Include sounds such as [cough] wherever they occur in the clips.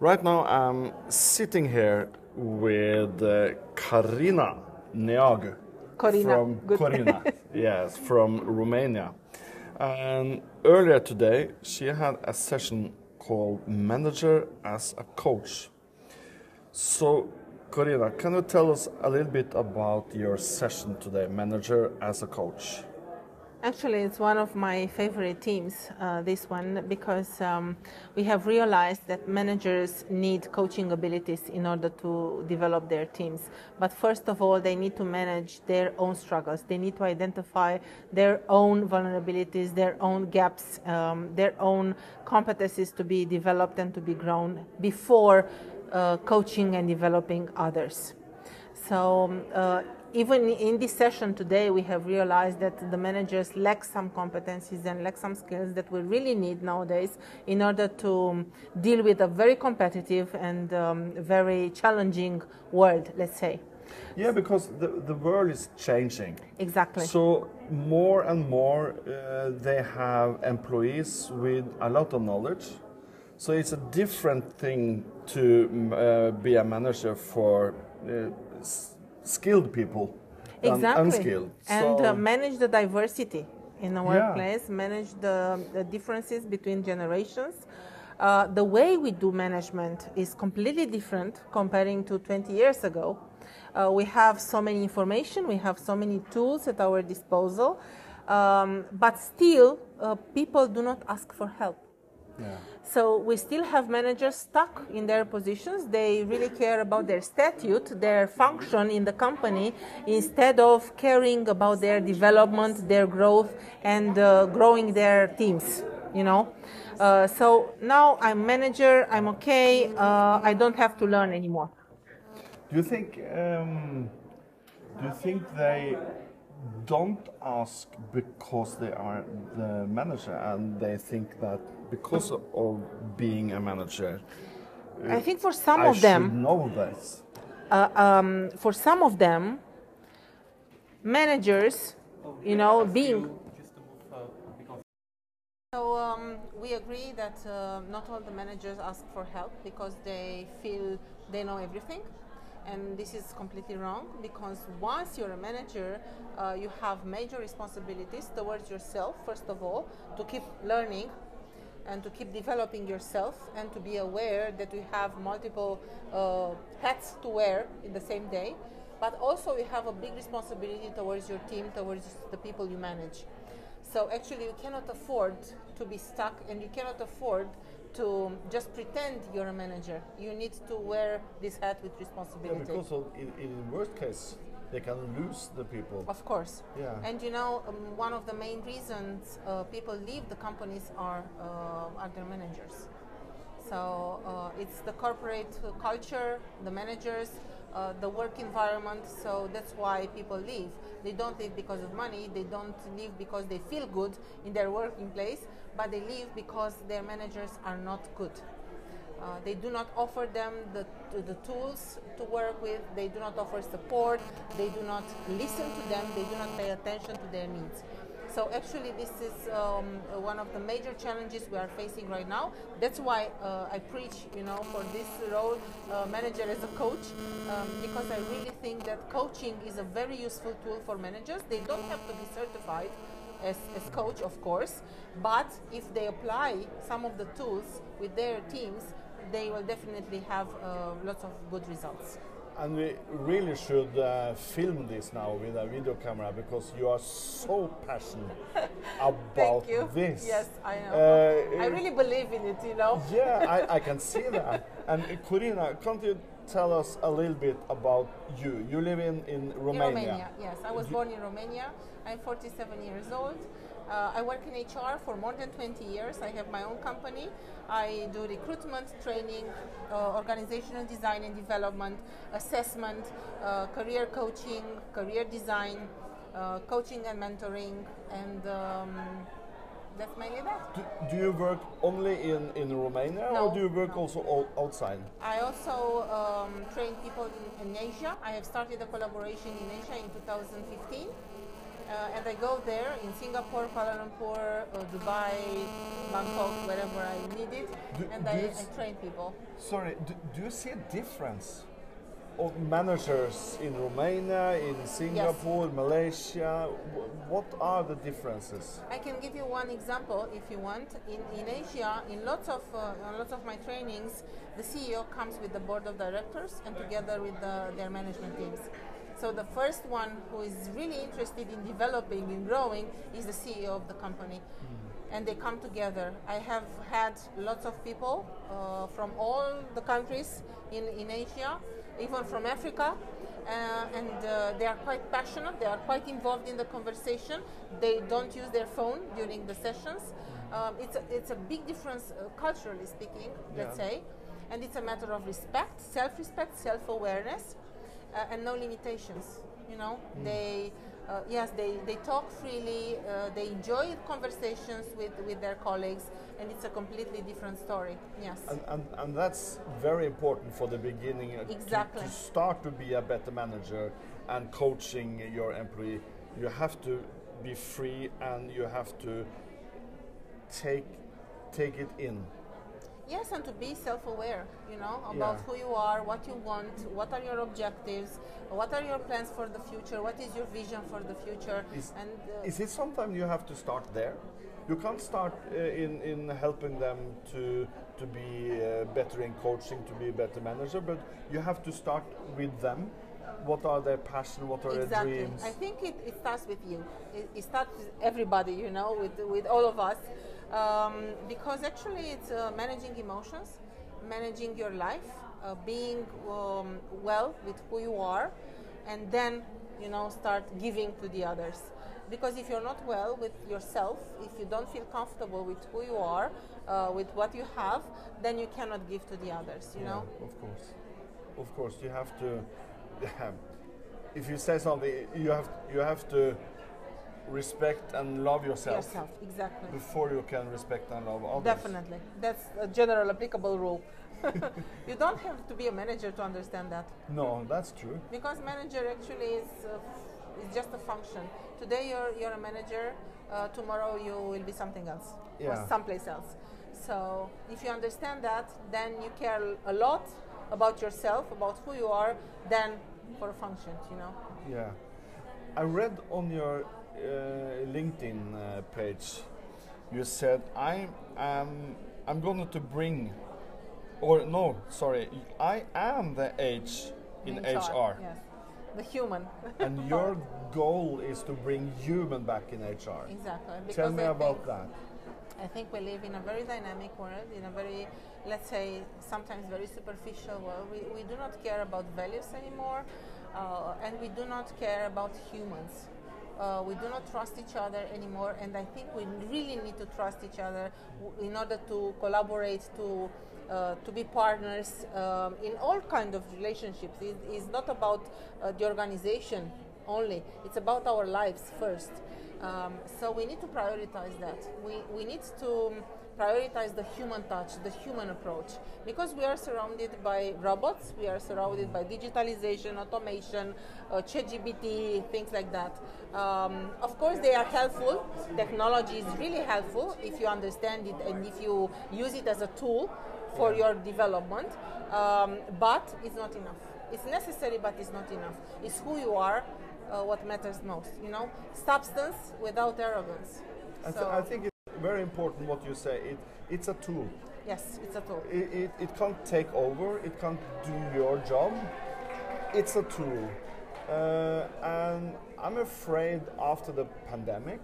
Right now, I'm sitting here with uh, Karina Neagu. Corina. From Good. Corina, [laughs] yes, from Romania. And earlier today, she had a session called Manager as a Coach. So, Corina, can you tell us a little bit about your session today, Manager as a Coach? Actually, it's one of my favorite teams, uh, this one, because um, we have realized that managers need coaching abilities in order to develop their teams. But first of all, they need to manage their own struggles. They need to identify their own vulnerabilities, their own gaps, um, their own competencies to be developed and to be grown before uh, coaching and developing others. So um, uh, even in this session today, we have realized that the managers lack some competencies and lack some skills that we really need nowadays in order to um, deal with a very competitive and um, very challenging world, let's say. Yeah, because the, the world is changing. Exactly. So more and more uh, they have employees with a lot of knowledge. So it's a different thing to uh, be a manager for uh, skilled people than exactly. unskilled. And So- uh, manage the diversity in the Yeah. workplace, manage the, the differences between generations. Uh, the way we do management is completely different comparing to 20 years ago. Uh, we have so many information, we have so many tools at our disposal, um, but still, uh, people do not ask for help. Yeah. So we still have managers stuck in their positions. They really care about their statute, their function in the company, instead of caring about their development, their growth, and uh, growing their teams. You know. Uh, so now I'm manager. I'm okay. Uh, I don't have to learn anymore. Do you think um, do you think they don't ask because they are the manager and they think that because of, of being a manager I think for some I of should them, know this. uh, um, for some of them, managers, you know, being. So um, we agree that uh, not all the managers ask for help because they feel they know everything. And this is completely wrong because once you're a manager, uh, you have major responsibilities towards yourself, first of all, to keep learning and to keep developing yourself and to be aware that we have multiple uh, hats to wear in the same day. But also, you have a big responsibility towards your team, towards the people you manage. So, actually, you cannot afford to be stuck and you cannot afford to just pretend you're a manager. You need to wear this hat with responsibility Yeah, because in, in worst case they can lose the people. Of course. Yeah. And you know, um, one of the main reasons uh, people leave the companies are uh, are their managers. So uh, it's the corporate uh, culture, the managers, uh, the work environment. So that's why people leave. They don't leave because of money. They don't leave because they feel good in their working place, but they leave because their managers are not good. Uh, they do not offer them the, the tools to work with. They do not offer support. They do not listen to them. They do not pay attention to their needs. So actually, this is um, one of the major challenges we are facing right now. That's why uh, I preach, you know, for this role, uh, manager as a coach, um, because I really think that coaching is a very useful tool for managers. They don't have to be certified as, as coach, of course, but if they apply some of the tools with their teams, they will definitely have uh, lots of good results. And we really should uh, film this now with a video camera because you are so passionate [laughs] about Thank you. this. Yes, I know. Uh, I really believe in it, you know. yeah, I, I [laughs] can see that. And Corina, can't you tell us a little bit about you? You live in, in Romania. In Romania, yes. I was born in Romania. I'm 47 years old. Uh, I work in HR for more than 20 years. I have my own company. I do recruitment, training, uh, organizational design and development, assessment, uh, career coaching, career design, uh, coaching and mentoring, and um, that's mainly that. Do, do you work only in, in Romania No, or do you work no. also o- outside? I also um, train people in, in Asia. I have started a collaboration in Asia in 2015. Uh, and I go there in Singapore, Kuala Lumpur, uh, Dubai, Bangkok, wherever I need it, Do- and do I, I train people. Sorry, do, do you see a difference of managers in Romania, in Singapore, Malaysia? Wh- What are the differences? I can give you one example if you want. In, in Asia, in lots of uh, lots of my trainings, the CEO comes with the board of directors and together with the, their management teams. So the first one who is really interested in developing and growing is the CEO of the company. And they come together. I have had lots of people uh, from all the countries in, in Asia, even from Africa, uh, and uh, they are quite passionate. They are quite involved in the conversation. They don't use their phone during the sessions. Um, it's a, it's a big difference uh, culturally speaking, let's say, and it's a matter of respect, self-respect, self-awareness, uh, and no limitations. You know, they uh, yes, they, they talk freely. Uh, they enjoy conversations with, with their colleagues, and it's a completely different story. Yes. And, and, and that's very important for the beginning uh, to- Exactly. to, start to be a better manager and coaching your employee. You have to be free and you have to take take it in. Yes, and to be self-aware, you know, about Yeah. who you are, what you want, what are your objectives, what are your plans for the future, what is your vision for the future, Is- and uh, Is it sometimes you have to start there? You can't start uh, in, in helping them to to be uh, better in coaching, to be a better manager, but you have to start with them. What are their passion? What are their exactly. dreams? I think it, it starts with you. It, it starts with everybody, you know, with with all of us, um, because actually it's uh, managing emotions, managing your life, uh, being um, well with who you are, and then you know start giving to the others. Because if you're not well with yourself, if you don't feel comfortable with who you are, uh, with what you have, then you cannot give to the others. You know. Of course, of course, you have to. [laughs] If you say something, you have you have to respect and love yourself, Yourself, exactly. before you can respect and love others. Definitely. That's a general applicable rule. [laughs] you don't have to be a manager to understand that. No, that's true. Because manager actually is, uh, is just a function. Today you're, you're a manager, uh, tomorrow you will be something else Yeah. or someplace else. So if you understand that, then you care a lot about yourself, about who you are, than for a function, you know. Yeah, I read on your LinkedIn uh, page, you said I am I'm going to bring, or no, sorry, I am the H in HR, Yes. The human. [laughs] and your goal is to bring human back in HR. exactly. Tell me I about that. I think we live in a very dynamic world, in a very, let's say, sometimes very superficial world. We, we do not care about values anymore, uh, and we do not care about humans. Uh, we do not trust each other anymore, and I think we really need to trust each other in order to collaborate, to uh, to be partners um, in all kind of relationships. It is not about uh, the organization only; it's about our lives first. Um, so we need to prioritize that. We, we need to prioritize the human touch, the human approach, because we are surrounded by robots, we are surrounded by digitalization, automation, uh, ChatGPT, things like that. Um, of course, they are helpful. Technology is really helpful if you understand it and if you use it as a tool for your development, um, but it's not enough. It's necessary, but it's not enough. It's who you are, uh, what matters most. You know, substance without arrogance. I, th- So, I think it's very important what you say. It, it's a tool. yes, it's a tool. It, it, it can't take over. It can't do your job. It's a tool. Uh, and I'm afraid after the pandemic,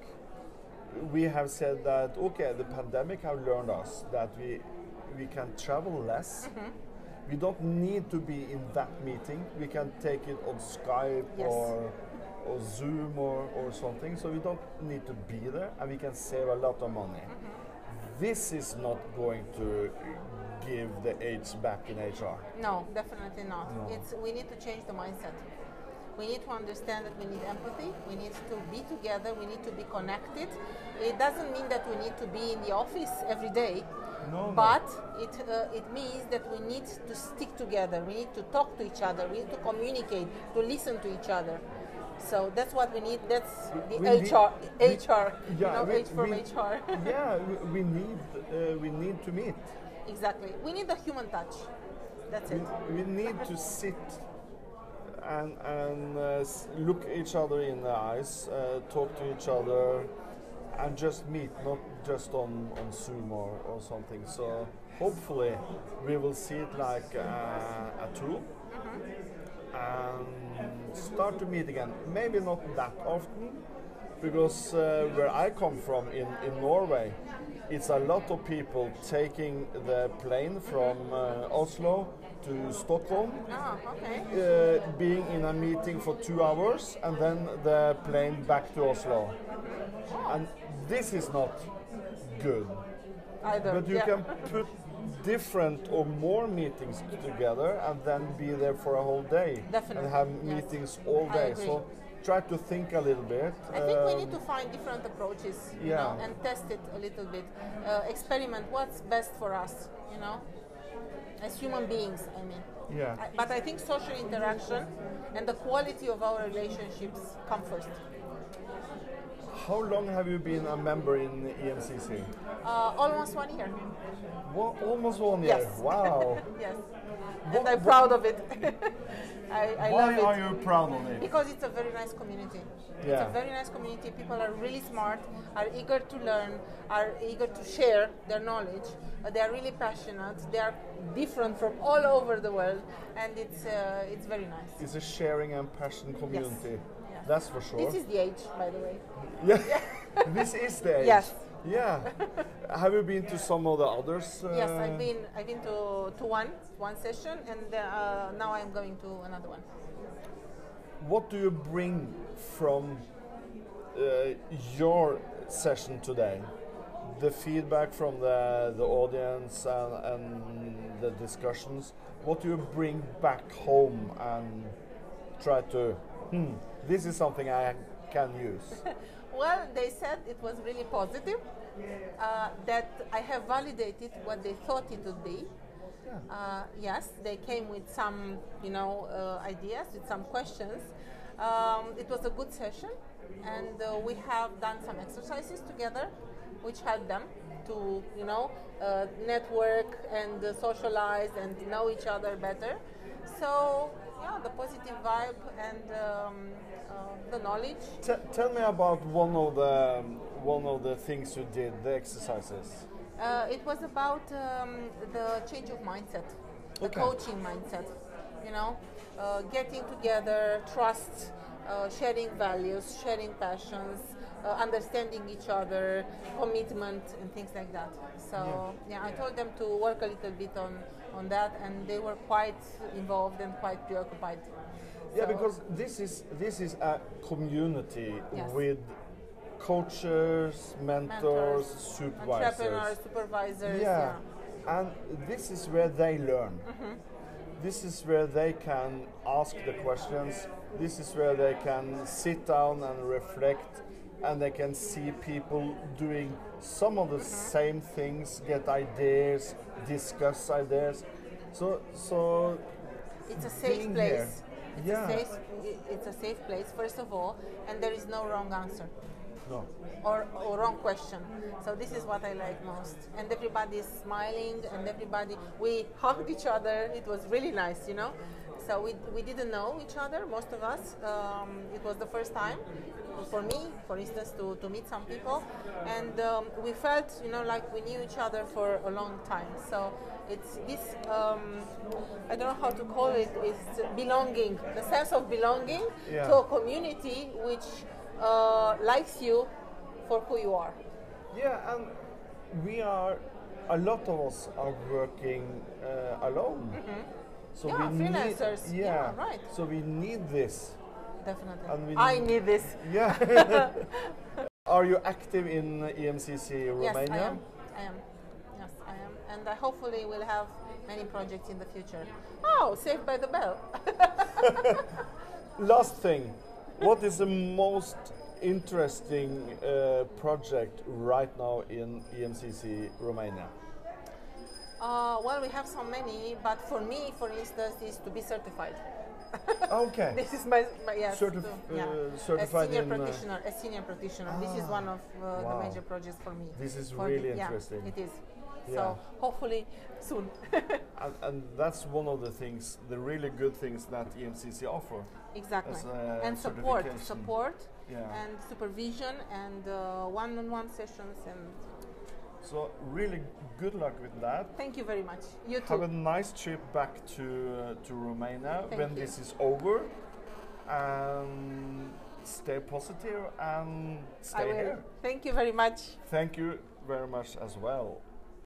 we have said that okay, the pandemic have learned us that we we can travel less. Mm-hmm. We don't need to be in that meeting. We can take it on Skype Yes. or or Zoom or, or something. So we don't need to be there, and we can save a lot of money. Mm-hmm. This is not going to give the H back in HR. No, definitely not. No. It's we need to change the mindset. We need to understand that we need empathy. We need to be together. We need to be connected. It doesn't mean that we need to be in the office every day, No, no. but it uh, it means that we need to stick together. We need to talk to each other. We need to communicate, to listen to each other. So that's what we need. That's the We need- HR, we- HR, you yeah, know, we- H from HR. [laughs] yeah, we, need uh, we need to meet. exactly. We need the human touch. That's We, it. we need to sit and and uh, look each other in the eyes, uh, talk to each other, and just meet, not just on on Zoom or, or something. So hopefully we will see it like uh, a tool and start to meet again. Maybe not that often, because uh, where I come from in, in Norway, it's a lot of people taking the plane from uh, Oslo to Stockholm, Ah, okay. uh, being in a meeting for two hours, and then the plane back to Oslo. And this is not good. Either. But you yeah. can put different or more meetings together and then be there for a whole day Definitely, and have yes. meetings all day. So try to think a little bit. I think we um, need to find different approaches, you yeah. know, and test it a little bit. Uh, experiment what's best for us, you know, as human beings. I mean. Yeah. I, but I think social interaction and the quality of our relationships come first. How long have you been a member in EMCC? Uh, almost one year. Well, almost one year. Yes. Wow. [laughs] yes. What- and I'm proud of it. [laughs] I, I Why love it. are you proud of it? Because it's a very nice community. Yeah. It's a very nice community. People are really smart, are eager to learn, are eager to share their knowledge. Uh, they are really passionate. They are different from all over the world, and it's uh, it's very nice. It's a sharing and passion community. Yes. That's for sure. This is the H, by the way. [laughs] yeah. [laughs] this is the H. Yes. Yeah. have you been to some of the others? yes, uh, I've been I've been to, to one one session, and uh, now I'm going to another one. What do you bring from uh, your session today? The feedback from the, the audience and, and the discussions. What do you bring back home and try to, hmm, this is something I can use? [laughs] Well, they said it was really positive. Uh, that I have validated what they thought it would be. Uh, yes, they came with some, you know, uh, ideas, with some questions. Um, it was a good session, and uh, we have done some exercises together, which helped them to, you know, uh, network and uh, socialize and know each other better. So, yeah, the positive vibe and um, uh, the knowledge. T- tell me about one of the one of the things you did, the exercises. Uh, it was about um, the change of mindset, the Okay. coaching mindset. You know, uh, getting together, trust, uh, sharing values, sharing passions, uh, understanding each other, commitment, and things like that. So yeah. I told them to work a little bit on on that, and they were quite involved and quite preoccupied. Yeah, So- because this is this is a community Yes. with coaches, mentors, supervisors. entrepreneurs, supervisors. Yeah. yeah. and this is where they learn. Mm-hmm. This is where they can ask the questions. This is where they can sit down and reflect, and they can see people doing some of the same things, get ideas, discuss ideas. So, so It's a safe place. here. It's Yeah. a safe. It's a safe place, first of all, and there is no wrong answer no. or, or wrong question. So this is what I like most. And everybody is smiling, and everybody we hugged each other. It was really nice, you know. So we, we didn't know each other, most of us. Um, it was the first time for me, for instance, to, to meet some people, and um, we felt, you know, like we knew each other for a long time. So it's this um, I don't know how to call it is belonging, the sense of belonging Yeah. to a community which uh, likes you for who you are. Yeah, and we are, a lot of us are working uh, alone. So Mm-hmm. Yeah, we freelancers. Need, Yeah, right. So we need this. Definitely. And we I need- this. Yeah. [laughs] are you active in EMCC Romania? Yes, I am. I am. Yes, I am. And I hopefully will have many projects in the future. Oh, saved by the bell. [laughs] Last thing, what is the most interesting uh, project right now in EMCC Romania? Uh, well, we have so many, but for me, for instance, is to be certified. [laughs] Okay. this is my, my yes, Certif- so, yeah. uh, a senior uh, practitioner. a senior practitioner. this is Ah, one of uh, wow. the major projects for me. This is For really the- yeah, interesting. it is. Yeah. So hopefully soon. [laughs] And, and that's one of the things, the really good things that EMCC offer. exactly. And support, support, Yeah. and supervision, and uh, one-on-one sessions. And So really good luck with that. thank you very much. You too. Have a nice trip back to uh, to Romania Thank when you. this is over. And stay positive and stay here. Thank you very much. Thank you very much as well.